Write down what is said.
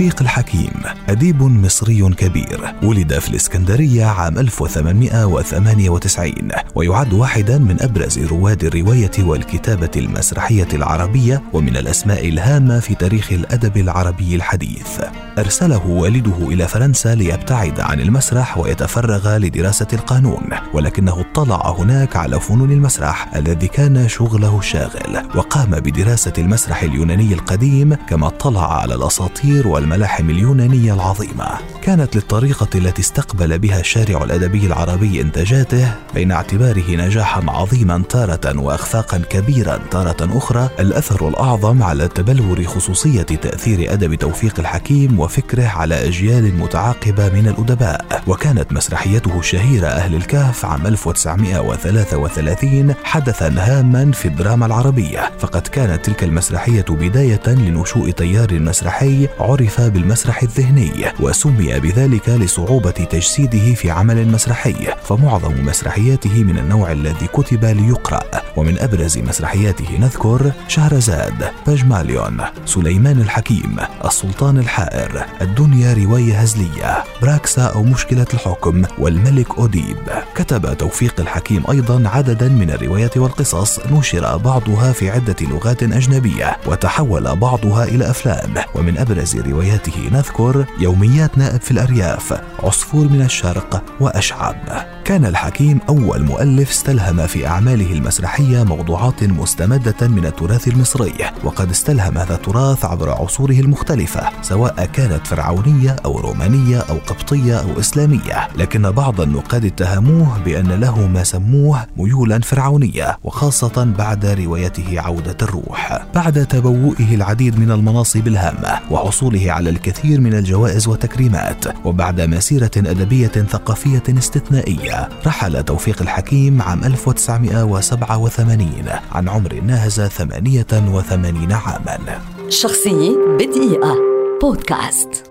توفيق الحكيم أديب مصري كبير ولد في الإسكندرية عام 1898 ويعد واحدا من أبرز رواد الرواية والكتابة المسرحية العربية ومن الأسماء الهامة في تاريخ الأدب العربي الحديث. أرسله والده إلى فرنسا ليبتعد عن المسرح ويتفرغ لدراسة القانون ولكنه اطلع هناك على فنون المسرح الذي كان شغله الشاغل وقام بدراسة المسرح اليوناني القديم كما اطلع على الأساطير والملاحم اليونانية العظيمة. كانت للطريقة التي استقبل بها الشارع الأدبي العربي إنتاجاته بين اعتباره نجاحا عظيما تارة وإخفاقا كبيرا تارة أخرى الأثر الأعظم على تبلور خصوصية تأثير أدب توفيق الحكيم وفكره على أجيال متعاقبة من الأدباء. وكانت مسرحيته الشهيرة أهل الكهف عام 1933 حدثا هاما في الدراما العربية. فقد كانت تلك المسرحية بداية لنشوء تيار مسرحي عرف بالمسرح الذهني وسمي بذلك لصعوبة تجسيده في عمل مسرحي فمعظم مسرحياته من النوع الذي كتب ليقرأ ومن أبرز مسرحياته نذكر شهرزاد باجماليون سليمان الحكيم السلطان الحائر الدنيا رواية هزلية براكسا أو مشكلة الحكم والملك أوديب. كتب توفيق الحكيم أيضا عددا من الروايات والقصص نشر بعضها في عدة لغات أجنبية وتحول بعضها إلى أفلام ومن أبرز رواياته نذكر يوميات نائب في الأرياف عصفور من الشرق وأشعب. كان الحكيم أول مؤلف استلهم في أعماله المسرحية موضوعات مستمدة من التراث المصري وقد استلهم هذا التراث عبر عصوره المختلفة سواء كانت فرعونية أو رومانية أو قبطية أو إسلامية. لكن بعض النقاد اتهموه بأن له ما سموه ميولا فرعونية وخاصة بعد روايته عودة الروح. بعد تبوئه العديد من المناصب الهامة وحصوله على الكثير من الجوائز والتكريمات وبعد مسيرة أدبية ثقافية استثنائية. رحل توفيق الحكيم عام 1987 عن عمر ناهز 88 عاما. شخصية بدقيقة. بودكاست.